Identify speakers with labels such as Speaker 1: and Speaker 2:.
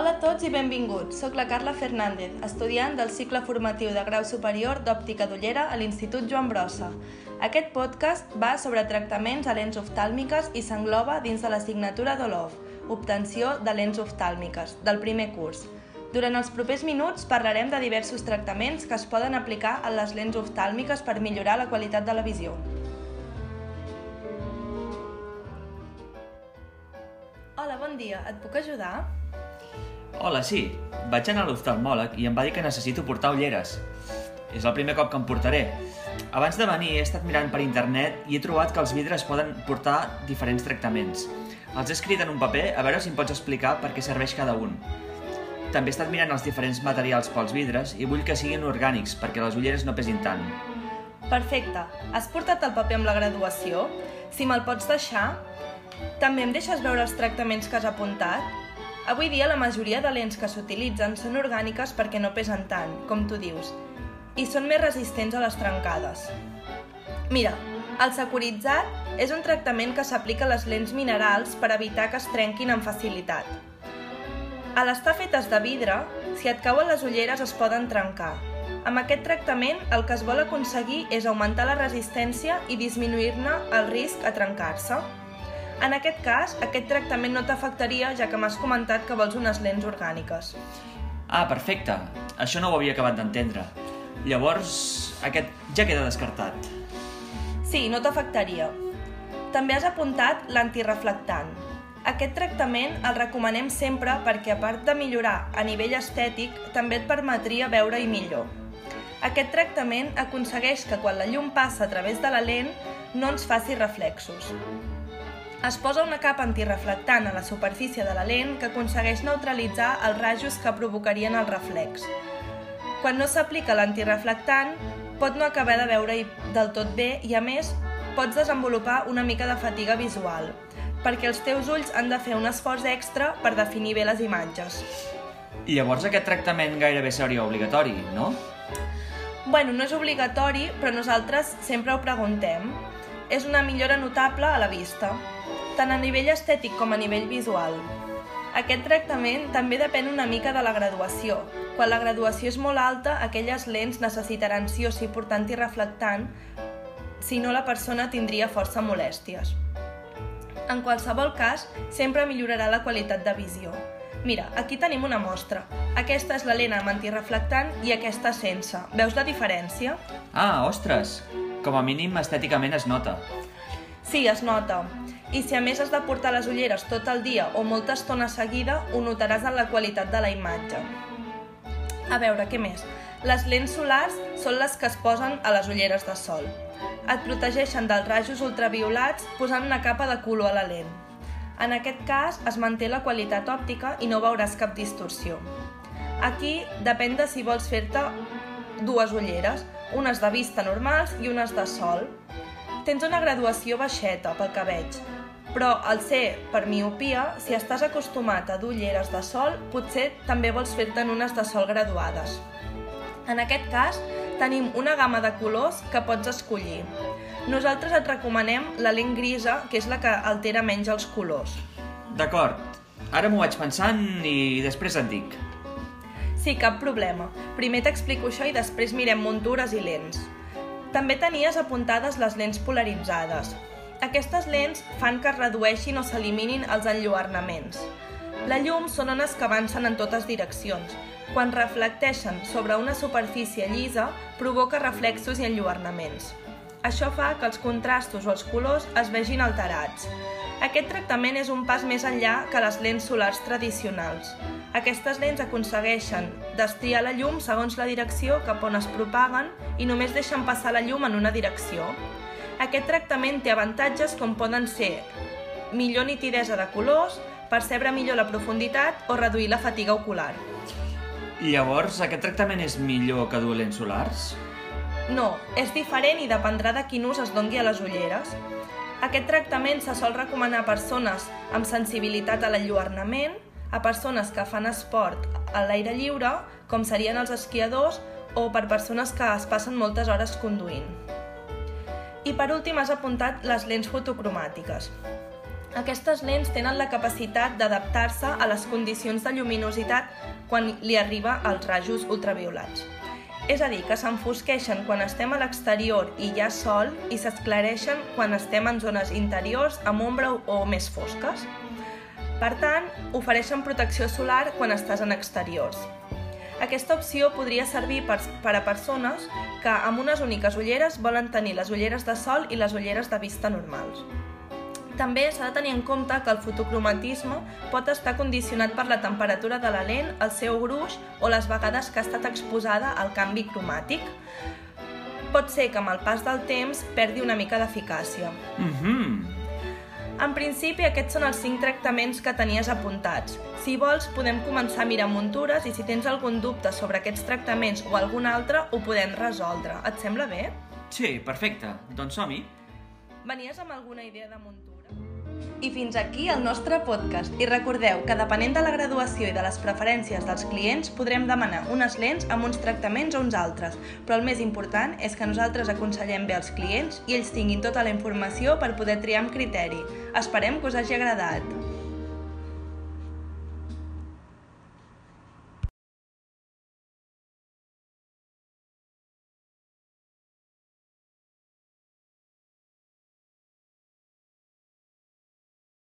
Speaker 1: Hola a tots i benvinguts. Soc la Carla Fernández, estudiant del cicle formatiu de grau superior d'òptica d'ullera a l'Institut Joan Brossa. Aquest podcast va sobre tractaments a lents oftàlmiques i s'engloba dins de l'assignatura d'OLOF, obtenció de lents oftàlmiques, del primer curs. Durant els propers minuts parlarem de diversos tractaments que es poden aplicar a les lents oftàlmiques per millorar la qualitat de la visió. Hola, bon dia. Et puc ajudar?
Speaker 2: Hola, sí. Vaig anar a l'oftalmòleg i em va dir que necessito portar ulleres. És el primer cop que em portaré. Abans de venir he estat mirant per internet i he trobat que els vidres poden portar diferents tractaments. Els he escrit en un paper a veure si em pots explicar per què serveix cada un. També he estat mirant els diferents materials pels vidres i vull que siguin orgànics perquè les ulleres no pesin tant.
Speaker 1: Perfecte. Has portat el paper amb la graduació? Si me'l pots deixar? També em deixes veure els tractaments que has apuntat? Avui dia la majoria de lents que s'utilitzen són orgàniques perquè no pesen tant, com tu dius, i són més resistents a les trencades. Mira, el securitzat és un tractament que s'aplica a les lents minerals per evitar que es trenquin amb facilitat. A l'estar fetes de vidre, si et cauen les ulleres es poden trencar. Amb aquest tractament el que es vol aconseguir és augmentar la resistència i disminuir-ne el risc a trencar-se. En aquest cas, aquest tractament no t'afectaria ja que m'has comentat que vols unes lents orgàniques.
Speaker 2: Ah, perfecte. Això no ho havia acabat d'entendre. Llavors, aquest ja queda descartat.
Speaker 1: Sí, no t'afectaria. També has apuntat l'antireflectant. Aquest tractament el recomanem sempre perquè, a part de millorar a nivell estètic, també et permetria veure-hi millor. Aquest tractament aconsegueix que quan la llum passa a través de la lent no ens faci reflexos. Es posa una capa antireflectant a la superfície de la lent que aconsegueix neutralitzar els rajos que provocarien el reflex. Quan no s'aplica l'antireflectant, pot no acabar de veure-hi del tot bé i, a més, pots desenvolupar una mica de fatiga visual, perquè els teus ulls han de fer un esforç extra per definir bé les imatges.
Speaker 2: I llavors aquest tractament gairebé seria obligatori, no?
Speaker 1: Bueno, no és obligatori, però nosaltres sempre ho preguntem. És una millora notable a la vista tant a nivell estètic com a nivell visual. Aquest tractament també depèn una mica de la graduació. Quan la graduació és molt alta, aquelles lents necessitaran sí o sí portar antireflectant, si no la persona tindria força molèsties. En qualsevol cas, sempre millorarà la qualitat de visió. Mira, aquí tenim una mostra. Aquesta és la lent amb antireflectant i aquesta sense. Veus la diferència?
Speaker 2: Ah, ostres! Com a mínim estèticament es nota.
Speaker 1: Sí, es nota. I si a més has de portar les ulleres tot el dia o molta estona seguida, ho notaràs en la qualitat de la imatge. A veure, què més? Les lents solars són les que es posen a les ulleres de sol. Et protegeixen dels rajos ultraviolats posant una capa de color a la lent. En aquest cas, es manté la qualitat òptica i no veuràs cap distorsió. Aquí depèn de si vols fer-te dues ulleres, unes de vista normals i unes de sol. Tens una graduació baixeta, pel que veig, però al ser per miopia, si estàs acostumat a dur ulleres de sol, potser també vols fer-te'n unes de sol graduades. En aquest cas, tenim una gamma de colors que pots escollir. Nosaltres et recomanem la lent grisa, que és la que altera menys els colors.
Speaker 2: D'acord. Ara m'ho vaig pensant i després et dic.
Speaker 1: Sí, cap problema. Primer t'explico això i després mirem muntures i lents. També tenies apuntades les lents polaritzades. Aquestes lents fan que es redueixin o s'eliminin els enlluernaments. La llum són ones que avancen en totes direccions. Quan reflecteixen sobre una superfície llisa, provoca reflexos i enlluernaments. Això fa que els contrastos o els colors es vegin alterats. Aquest tractament és un pas més enllà que les lents solars tradicionals. Aquestes lents aconsegueixen destriar la llum segons la direcció cap on es propaguen i només deixen passar la llum en una direcció. Aquest tractament té avantatges com poden ser millor nitidesa de colors, percebre millor la profunditat o reduir la fatiga ocular.
Speaker 2: I llavors, aquest tractament és millor que dur lents solars?
Speaker 1: No, és diferent i dependrà de quin ús es dongui a les ulleres. Aquest tractament se sol recomanar a persones amb sensibilitat a l'enlluernament, a persones que fan esport a l'aire lliure, com serien els esquiadors, o per persones que es passen moltes hores conduint. I per últim has apuntat les lents fotocromàtiques. Aquestes lents tenen la capacitat d'adaptar-se a les condicions de lluminositat quan li arriba als rajos ultraviolats. És a dir, que s'enfosqueixen quan estem a l'exterior i hi ha sol i s'esclareixen quan estem en zones interiors amb ombra o més fosques. Per tant, ofereixen protecció solar quan estàs en exteriors. Aquesta opció podria servir per, per a persones que amb unes úniques ulleres volen tenir les ulleres de sol i les ulleres de vista normals. També s'ha de tenir en compte que el fotocromatisme pot estar condicionat per la temperatura de la lent, el seu gruix o les vegades que ha estat exposada al canvi cromàtic. Pot ser que amb el pas del temps perdi una mica d'eficàcia.
Speaker 2: Mhm. Mm
Speaker 1: en principi, aquests són els 5 tractaments que tenies apuntats. Si vols, podem començar a mirar muntures i si tens algun dubte sobre aquests tractaments o algun altre, ho podem resoldre. Et sembla bé?
Speaker 2: Sí, perfecte. Doncs som-hi.
Speaker 1: Venies amb alguna idea de muntura? I fins aquí el nostre podcast. I recordeu que depenent de la graduació i de les preferències dels clients podrem demanar unes lents amb uns tractaments o uns altres, però el més important és que nosaltres aconsellem bé als clients i ells tinguin tota la informació per poder triar amb criteri. Esperem que us hagi agradat.